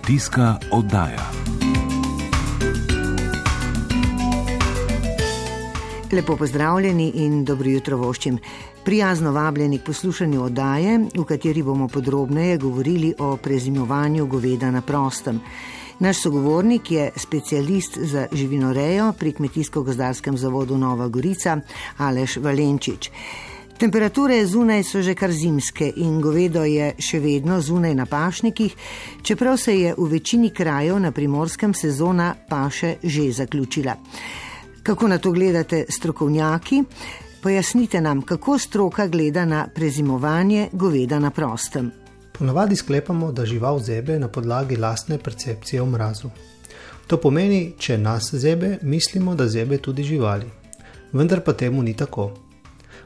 Kmetijska oddaja. Lepo pozdravljeni in dobro jutro voščim. Prijazno vabljeni k poslušanju oddaje, v kateri bomo podrobneje govorili o prezimovanju goveda na prostem. Naš sogovornik je specialist za živinorejo pri Kmetijsko-gozdarskem zavodu Nova Gorica Aleš Valenčič. Temperature zunaj so že kar zimske in govedo je še vedno zunaj na pašnikih, čeprav se je v večini krajev na primorskem sezona paše že zaključila. Kako na to gledate strokovnjaki? Pojasnite nam, kako stroka gleda na prezimovanje goveda na prostem. Ponavadi sklepamo, da žival zebe na podlagi lastne percepcije o mrazu. To pomeni, če nas zebe, mislimo, da zebe tudi živali. Vendar pa temu ni tako.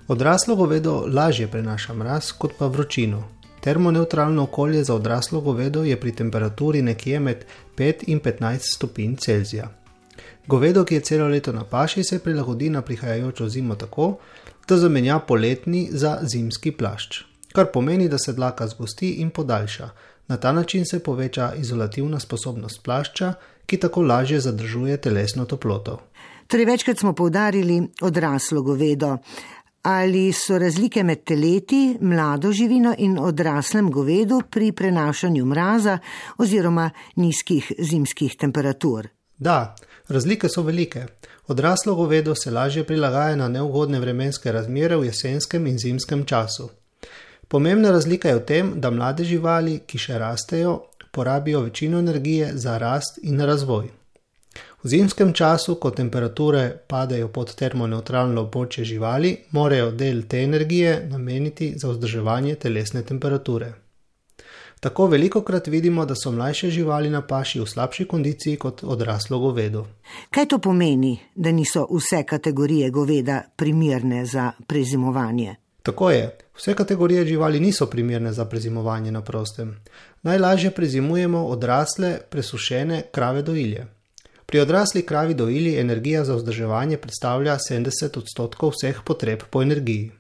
Odraslo govedo lažje prenaša mraz kot pa vročino. Termoneutralno okolje za odraslo govedo je pri temperaturi nekje med 5 in 15 stopinj Celzija. Govedo, ki je celo leto na paši, se prilagodi na prihajajočo zimo tako, da zamenja poletni za zimski plašč, kar pomeni, da se dlaka zgosti in podaljša. Na ta način se poveča izolativna sposobnost plašča, ki tako lažje zadržuje telesno toploto. Torej, večkrat smo poudarili odraslo govedo. Ali so razlike med teleti, mlado živino in odraslem govedu pri prenašanju mraza oziroma nizkih zimskih temperatur? Da, razlike so velike. Odraslo govedo se lažje prilagaja na neugodne vremenske razmere v jesenskem in zimskem času. Pomembna razlika je v tem, da mlade živali, ki še rastejo, porabijo večino energije za rast in razvoj. V zimskem času, ko temperature padajo pod termoneutralno območje živali, morajo del te energije nameniti za vzdrževanje telesne temperature. Tako veliko krat vidimo, da so mlajše živali na paši v slabši kondiciji kot odraslo govedo. Kaj to pomeni, da niso vse kategorije goveda primerne za prezimovanje? Tako je, vse kategorije živali niso primerne za prezimovanje na prostem. Najlažje prezimujemo odrasle, presušene krave dojilje. Pri odrasli kravi dojili energija za vzdrževanje predstavlja 70 odstotkov vseh potreb po energiji.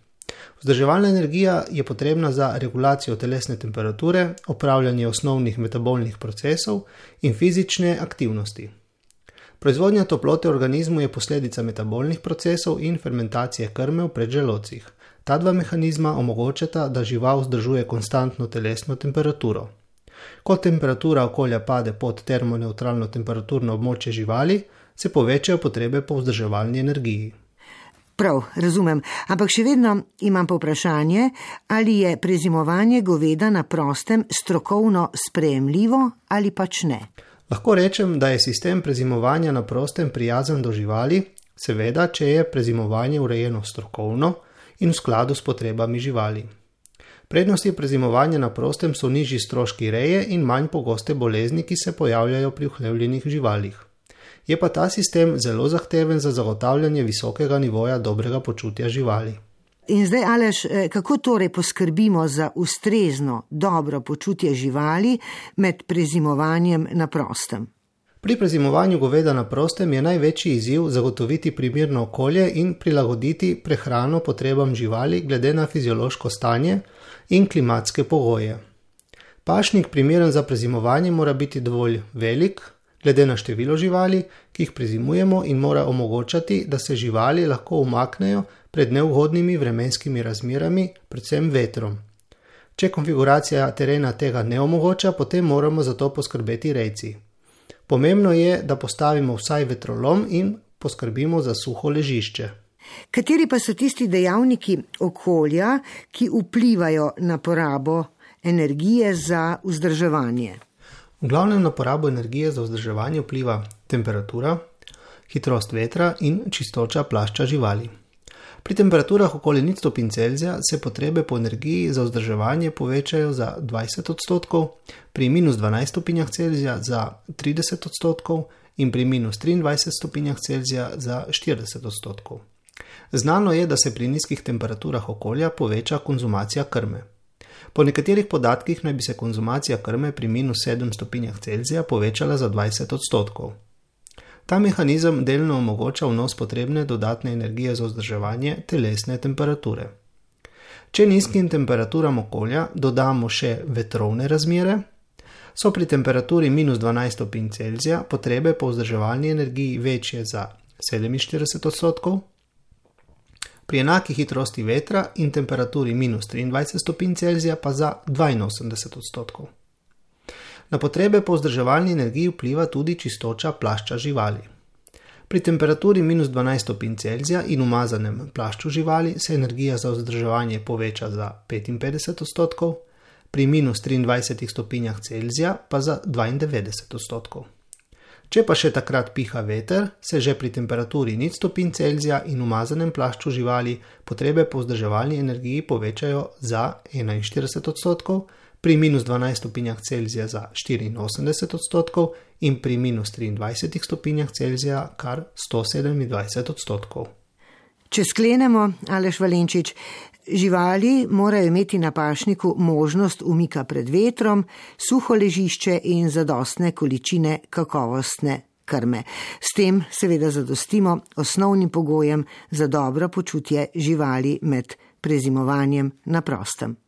Vzdrževalna energija je potrebna za regulacijo telesne temperature, opravljanje osnovnih metabolnih procesov in fizične aktivnosti. Proizvodnja toplote v organizmu je posledica metabolnih procesov in fermentacije krme v predželocih. Ta dva mehanizma omogočata, da žival vzdržuje konstantno telesno temperaturo. Ko temperatura okolja pade pod termoneutralno temperaturno območje živali, se povečajo potrebe po vzdrževalni energiji. Prav, razumem, ampak še vedno imam povprašanje, ali je prezimovanje goveda na prostem strokovno sprejemljivo ali pač ne. Lahko rečem, da je sistem prezimovanja na prostem prijazen do živali, seveda, če je prezimovanje urejeno strokovno in v skladu s potrebami živali. Prednosti prezimovanja na prostem so nižji stroški reje in manj pogoste bolezni, ki se pojavljajo pri uhlevljenih živalih. Je pa ta sistem zelo zahteven za zagotavljanje visokega nivoja dobrega počutja živali. In zdaj, Aleš, eh, kako torej poskrbimo za ustrezno dobro počutje živali med prezimovanjem na prostem? Pri prezimovanju goveda na prostem je največji izziv zagotoviti primirno okolje in prilagoditi prehrano potrebam živali glede na fiziološko stanje in klimatske pogoje. Pašnik, primeren za prezimovanje, mora biti dovolj velik, glede na število živali, ki jih prezimujemo, in mora omogočati, da se živali lahko umaknejo pred neugodnimi vremenskimi razmerami, predvsem vetrom. Če konfiguracija terena tega ne omogoča, potem moramo za to poskrbeti rejci. Pomembno je, da postavimo vsaj vetrolom in poskrbimo za suho ležišče. Kateri pa so tisti dejavniki okolja, ki vplivajo na porabo energije za vzdrževanje? V glavnem na porabo energije za vzdrževanje vpliva temperatura, hitrost vetra in čistoča plašča živali. Pri temperaturah okoli 0 stopinj Celzija se potrebe po energiji za vzdrževanje povečajo za 20 odstotkov, pri minus 12 stopinjah Celzija za 30 odstotkov in pri minus 23 stopinjah Celzija za 40 odstotkov. Znano je, da se pri nizkih temperaturah okolja poveča konzumacija krme. Po nekaterih podatkih naj bi se konzumacija krme pri minus 7 stopinjah Celzija povečala za 20 odstotkov. Ta mehanizem delno omogoča vnos potrebne dodatne energije za vzdrževanje telesne temperature. Če nizkim temperaturam okolja dodamo še vetrovne razmere, so pri temperaturi minus 12 stopinj Celzija potrebe po vzdrževalni energiji večje za 47 odstotkov, pri enaki hitrosti vetra in temperaturi minus 23 stopinj Celzija pa za 82 odstotkov. Na potrebe po vzdrževalni energiji vpliva tudi čistoča plašča živali. Pri temperaturi minus 12 stopinj Celzija in umazanem plašču živali se energija za vzdrževanje poveča za 55 odstotkov, pri minus 23 stopinjah Celzija pa za 92 odstotkov. Če pa še takrat piha veter, se že pri temperaturi nič stopinj Celzija in umazanem plašču živali potrebe po vzdrževalni energiji povečajo za 41 odstotkov, pri minus 12 stopinjah Celzija za 84 odstotkov in pri minus 23 stopinjah Celzija kar 127 odstotkov. Če sklenemo, Aleš Valenčič, živali morajo imeti na pašniku možnost umika pred vetrom, suho ležišče in zadostne količine kakovostne krme. S tem seveda zadostimo osnovnim pogojem za dobro počutje živali med prezimovanjem na prostem.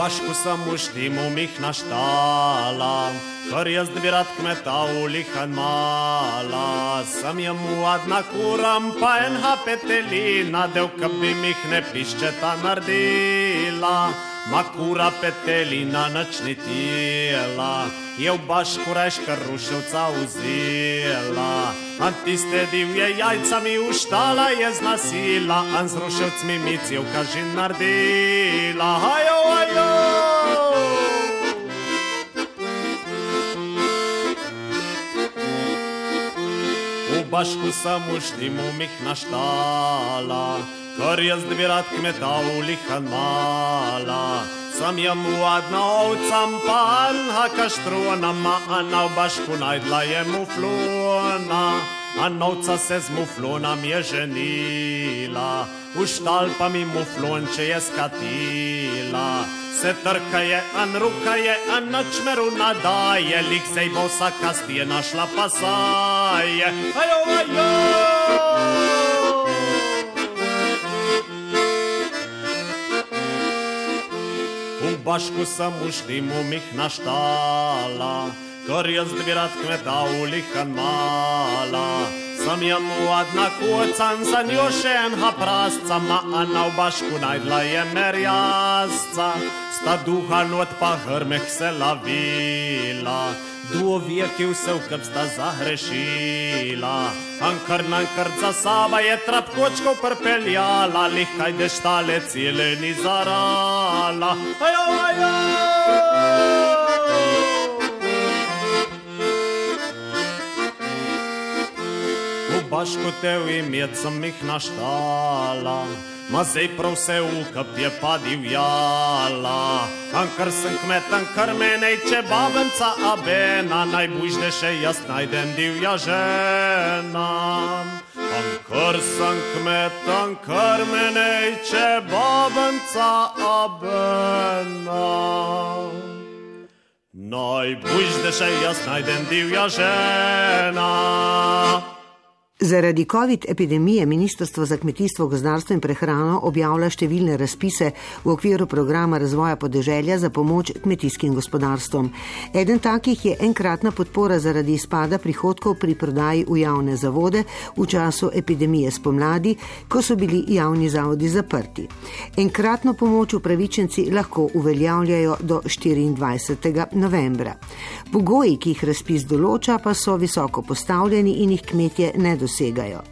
Bašku sem v mih naštala, kar jaz bi rad kmeta ulihan mala. Sem jim uadna kuram, pa en hapetelina, devka bi mih ne piščeta naredila. Makura petelina načni tijela, je v bašku reška ruševca vzela. A tiste divje jajca mi uštala je znasila, a z ruševcmi mi civka že naredila. Hajo, hajo! V bašku sem uštimu mih naštala, kar jaz bi rad kmeta ulihan mala. Sam jam ładna ovcam pan, a kaštrona ma, a na bašku najdla je muflona. A novca se z muflonom je ženila, v štal pa mi muflonče je skatila. Se trka je, an ruka je, an načmeru nadaje, lik sej bo vsaka stije našla pasaje. Ajo, ajo! Bašku sem uštimu mih naštala, kar jaz bi rad kmeta ulihan mala. Sam jam ładna kucan, za njo še enha prasca, ma ana v bašku najdla je merjasca. Sta duha not pa hrmeh se lavila, duo vijeki vse v krb sta zahrešila. Ankar nankar za saba je trap kočkov prpeljala, lihkaj deštale cile ni zarala. Ajo, ajo! Baško te v imet sem jih naštala, ma zdaj prav vse ukap je pa divjala. Ankar sem kmetan, kar mene če babenca abena, najbužne še jaz najdem divja žena. Ankar sem kmetan, kar mene če babenca abena. Najbužne še jaz najdem divja žena. Zaradi COVID epidemije Ministrstvo za kmetijstvo, gozdarstvo in prehrano objavlja številne razpise v okviru programa razvoja podeželja za pomoč kmetijskim gospodarstvom. Eden takih je enkratna podpora zaradi izpada prihodkov pri prodaji v javne zavode v času epidemije spomladi, ko so bili javni zavodi zaprti. Enkratno pomoč upravičenci lahko uveljavljajo do 24. novembra. Pogoji, ki jih razpis določa, pa so visoko postavljeni in jih kmetje ne dosegajo dosegajo.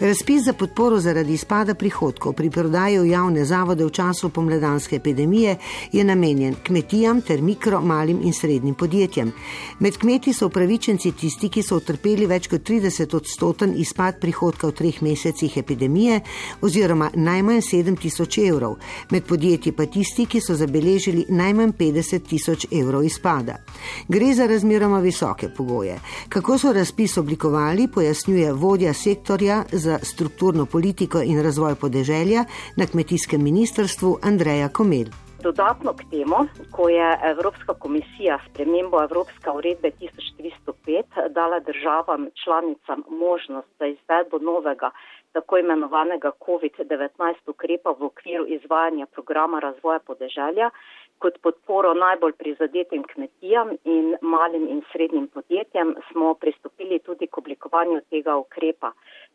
Razpis za podporo zaradi izpada prihodkov pri prodaji v javne zavode v času pomladanske epidemije je namenjen kmetijam ter mikro, malim in srednjim podjetjem. Med kmeti so upravičenci tisti, ki so utrpeli več kot 30 odstoten izpad prihodka v treh mesecih epidemije oziroma najmanj 7 tisoč evrov, med podjetji pa tisti, ki so zabeležili najmanj 50 tisoč evrov izpada. Gre za razmeroma visoke pogoje. Kako so razpis oblikovali, pojasnjuje vodja sektorja za strukturno politiko in razvoj podeželja na kmetijskem ministrstvu Andreja Komel. Dodatno k temu, ko je Evropska komisija s premembo Evropske uredbe 1305 dala državam članicam možnost za izvedbo novega tako imenovanega COVID-19 ukrepa v okviru izvajanja programa razvoja podeželja kot podporo najbolj prizadetim kmetijam in malim in srednjim podjetjem, smo pristopili tudi k oblikovanju tega ukrepa.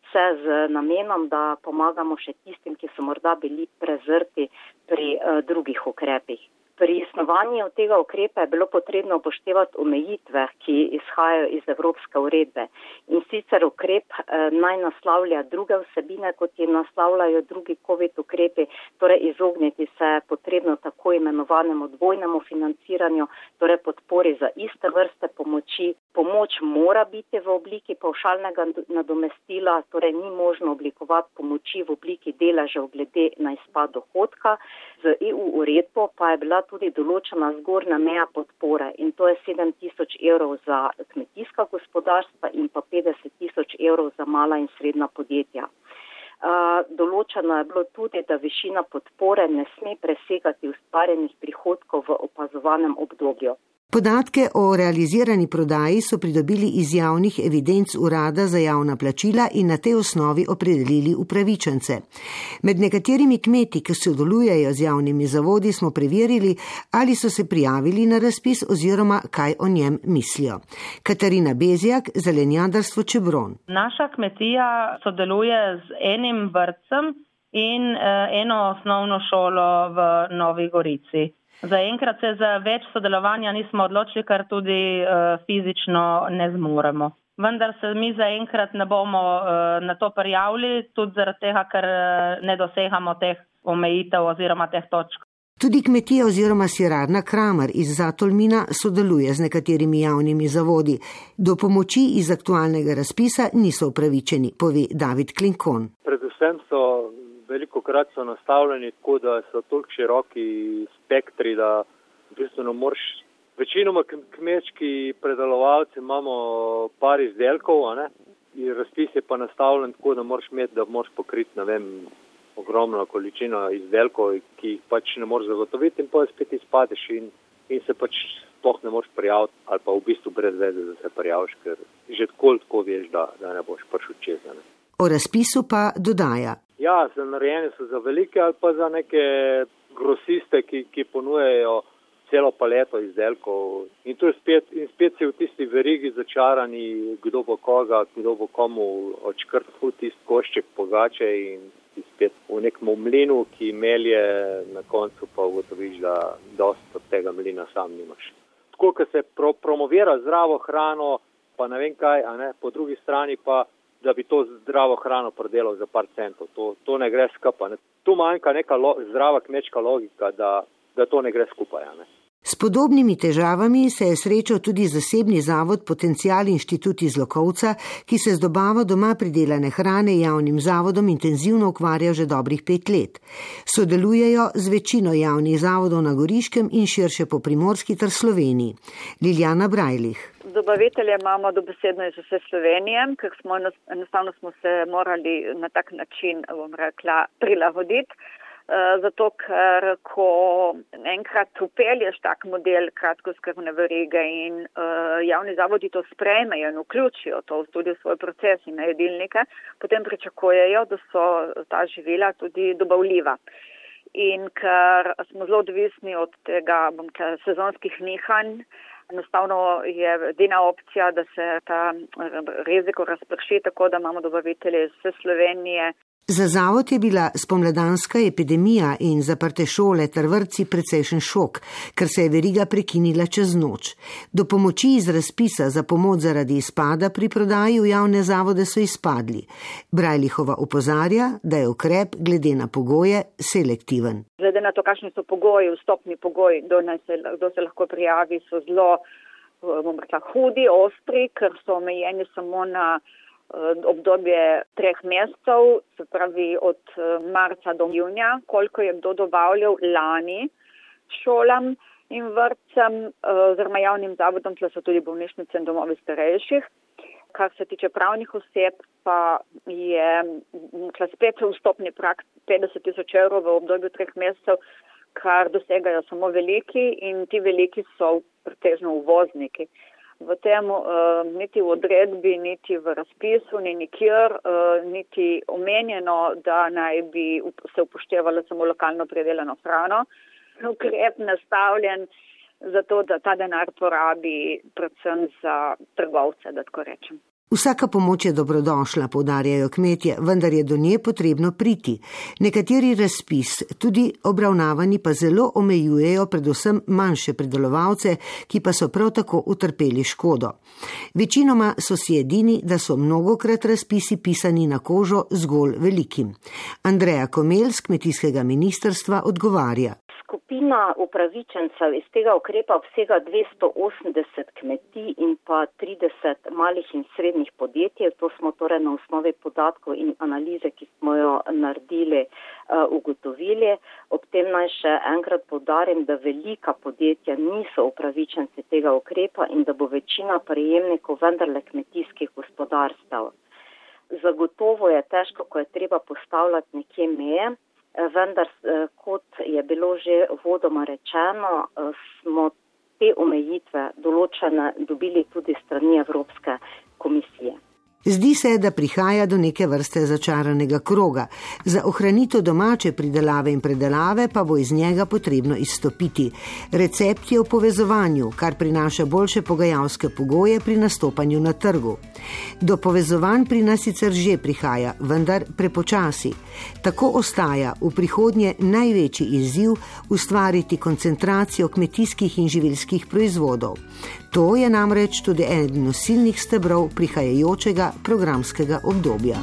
Vse z namenom, da pomagamo še tistim, ki so morda bili prezrti pri uh, drugih ukrepih. Pri snovanju tega ukrepa je bilo potrebno upoštevati omejitve, ki izhajajo iz Evropske uredbe. In sicer ukrep eh, naj naslavlja druge vsebine, kot jih naslavljajo drugi COVID ukrepi, torej izogniti se potrebno tako imenovanemu dvojnemu financiranju, torej podpori za iste vrste pomoči. Pomoč mora biti v obliki pavšalnega nadomestila, torej ni možno oblikovati pomoči v obliki deležev glede na izpad dohodka. Z EU uredbo pa je bila tudi določena zgornja meja podpore in to je 7 tisoč evrov za kmetijska gospodarstva in pa 50 tisoč evrov za mala in srednja podjetja. Določeno je bilo tudi, da višina podpore ne sme presegati ustvarjenih prihodkov v opazovanem obdobju. Podatke o realizirani prodaji so pridobili iz javnih evidenc Urada za javna plačila in na tej osnovi opredelili upravičence. Med nekaterimi kmeti, ki sodelujejo z javnimi zavodi, smo preverili, ali so se prijavili na razpis oziroma kaj o njem mislijo. Katarina Bezjak, zelenjadarstvo Čebron. Naša kmetija sodeluje z enim vrtcem in eh, eno osnovno šolo v Novi Gorici. Zaenkrat se za več sodelovanja nismo odločili, ker tudi uh, fizično ne zmoremo. Vendar se mi zaenkrat ne bomo uh, na to prijavili, tudi zaradi tega, ker uh, ne dosegamo teh omejitev oziroma teh točk. Tudi kmetija oziroma sirarna Kramer iz Zatolmina sodeluje z nekaterimi javnimi zavodi. Do pomoči iz aktualnega razpisa niso upravičeni, pove David Klinkon. Predvsem so veliko krat so nastavljeni tako, da so toliko široki spektri, da v bistvu ne moreš. Večinoma kmečki predelovalci imamo par izdelkov, ne? in razpis je pa nastavljen tako, da moraš imeti, da moraš pokriti, ne vem, ogromno količino izdelkov, ki jih pač ne moreš zagotoviti in pa spet izpadeš in, in se pač sploh ne moreš prijaviti ali pa v bistvu brez veze, da se prijaviš, ker že tako tako veš, da, da ne boš prišel čez. Ne? O razpisu pa dodaja. Ja, so narejeni so za velike ali pa za neke grosiste, ki, ki ponujejo celo paleto izdelkov. In tu spet, in spet si v tisti verigi začarani, kdo bo koga, kdo bo komu očkrtnil tisti košček pogače in spet v nekem mlinu, ki melje, na koncu pa ugotoviš, da dosta od tega mlina sam nimaš. Tako, ker se pro, promovira zdravo hrano, pa ne vem kaj, ne, po drugi strani pa da bi to zdravo hrano prodelal za par centov. To, to ne gre skupaj. Ne. Tu manjka neka lo, zdrava kmečka logika, da, da to ne gre skupaj. Ne. S podobnimi težavami se je srečal tudi zasebni zavod Potencial inštitut iz Lokovca, ki se z dobavo doma pridelane hrane javnim zavodom intenzivno ukvarja že dobrih pet let. Sodelujejo z večino javnih zavodov na Goriškem in širše po Primorski ter Sloveniji. Liljana Brajlih. Dobavitelje imamo dobesedno iz vse Slovenije, ker smo enostavno smo se morali na tak način, bom rekla, prilagoditi. Eh, zato ker ko enkrat upelješ tak model kratkoskrbne verige in uh, javni zavodi to sprejmejo in vključijo to tudi v svoj proces in na jedilnike, potem pričakujejo, da so ta živila tudi dobavljiva. In ker smo zelo odvisni od tega bom, sezonskih nihanj, enostavno je edina opcija, da se ta reziko razprši tako, da imamo dobavitelje iz Slovenije, Za zavod je bila spomladanska epidemija in zaprte šole ter vrtci precejšen šok, ker se je veriga prekinila čez noč. Do pomoči iz razpisa za pomoč zaradi izpada pri prodaji v javne zavode so izpadli. Brajlihova upozarja, da je ukrep glede na pogoje selektiven. Glede na to, kakšni so pogoji, vstopni pogoji, kdo se, kdo se lahko prijavi, so zelo, bom rekla, hudi, ostri, ker so omejeni samo na Eh, obdobje treh mesecev, se pravi od eh, marca do junija, koliko je kdo dobavljal lani šolam in vrtcem eh, oziroma javnim zavodom, tle so tudi bolnišnice in domovi starejših. Kar se tiče pravnih oseb, pa je spet vstopni prak 50 tisoč evrov v obdobju treh mesecev, kar dosegajo samo veliki in ti veliki so pretežno uvozniki. V tem uh, niti v odredbi, niti v razpisu, ni nikjer, uh, niti omenjeno, da naj bi se upoštevalo samo lokalno predelano hrano. Ukrep nastavljen zato, da ta denar porabi predvsem za trgovce, da tako rečem. Vsaka pomoč je dobrodošla, povdarjajo kmetje, vendar je do nje potrebno priti. Nekateri razpis, tudi obravnavani, pa zelo omejujejo predvsem manjše predelovalce, ki pa so prav tako utrpeli škodo. Večinoma so si edini, da so mnogokrat razpisi pisani na kožo zgolj velikim. Andreja Komel z kmetijskega ministrstva odgovarja skupina upravičencev iz tega ukrepa obsega 280 kmetij in pa 30 malih in srednjih podjetij. To smo torej na osnovi podatkov in analize, ki smo jo naredili, uh, ugotovili. Ob tem naj še enkrat podarim, da velika podjetja niso upravičenci tega ukrepa in da bo večina prejemnikov vendarle kmetijskih gospodarstev. Zagotovo je težko, ko je treba postavljati nekje meje vendar, eh, kot je bilo že vodoma rečeno, eh, smo te omejitve določene dobili tudi strani Evropske komisije. Zdi se, da prihaja do neke vrste začaranega kroga. Za ohranitev domače pridelave in predelave pa bo iz njega potrebno izstopiti. Recept je v povezovanju, kar prinaša boljše pogajalske pogoje pri nastopanju na trgu. Do povezovanj pri nas sicer že prihaja, vendar prepočasi. Tako ostaja v prihodnje največji izziv ustvariti koncentracijo kmetijskih in živilskih proizvodov. To je namreč tudi eden nosilnih stebrov prihajajočega programskega obdobja.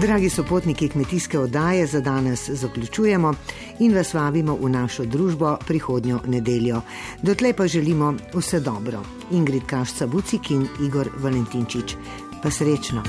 Dragi sopotniki kmetijske oddaje, za danes zaključujemo in vas vabimo v našo družbo prihodnjo nedeljo. Dotlej pa želimo vse dobro. Ingrid Kašca Bucik in Igor Valentinčič. Pa srečno!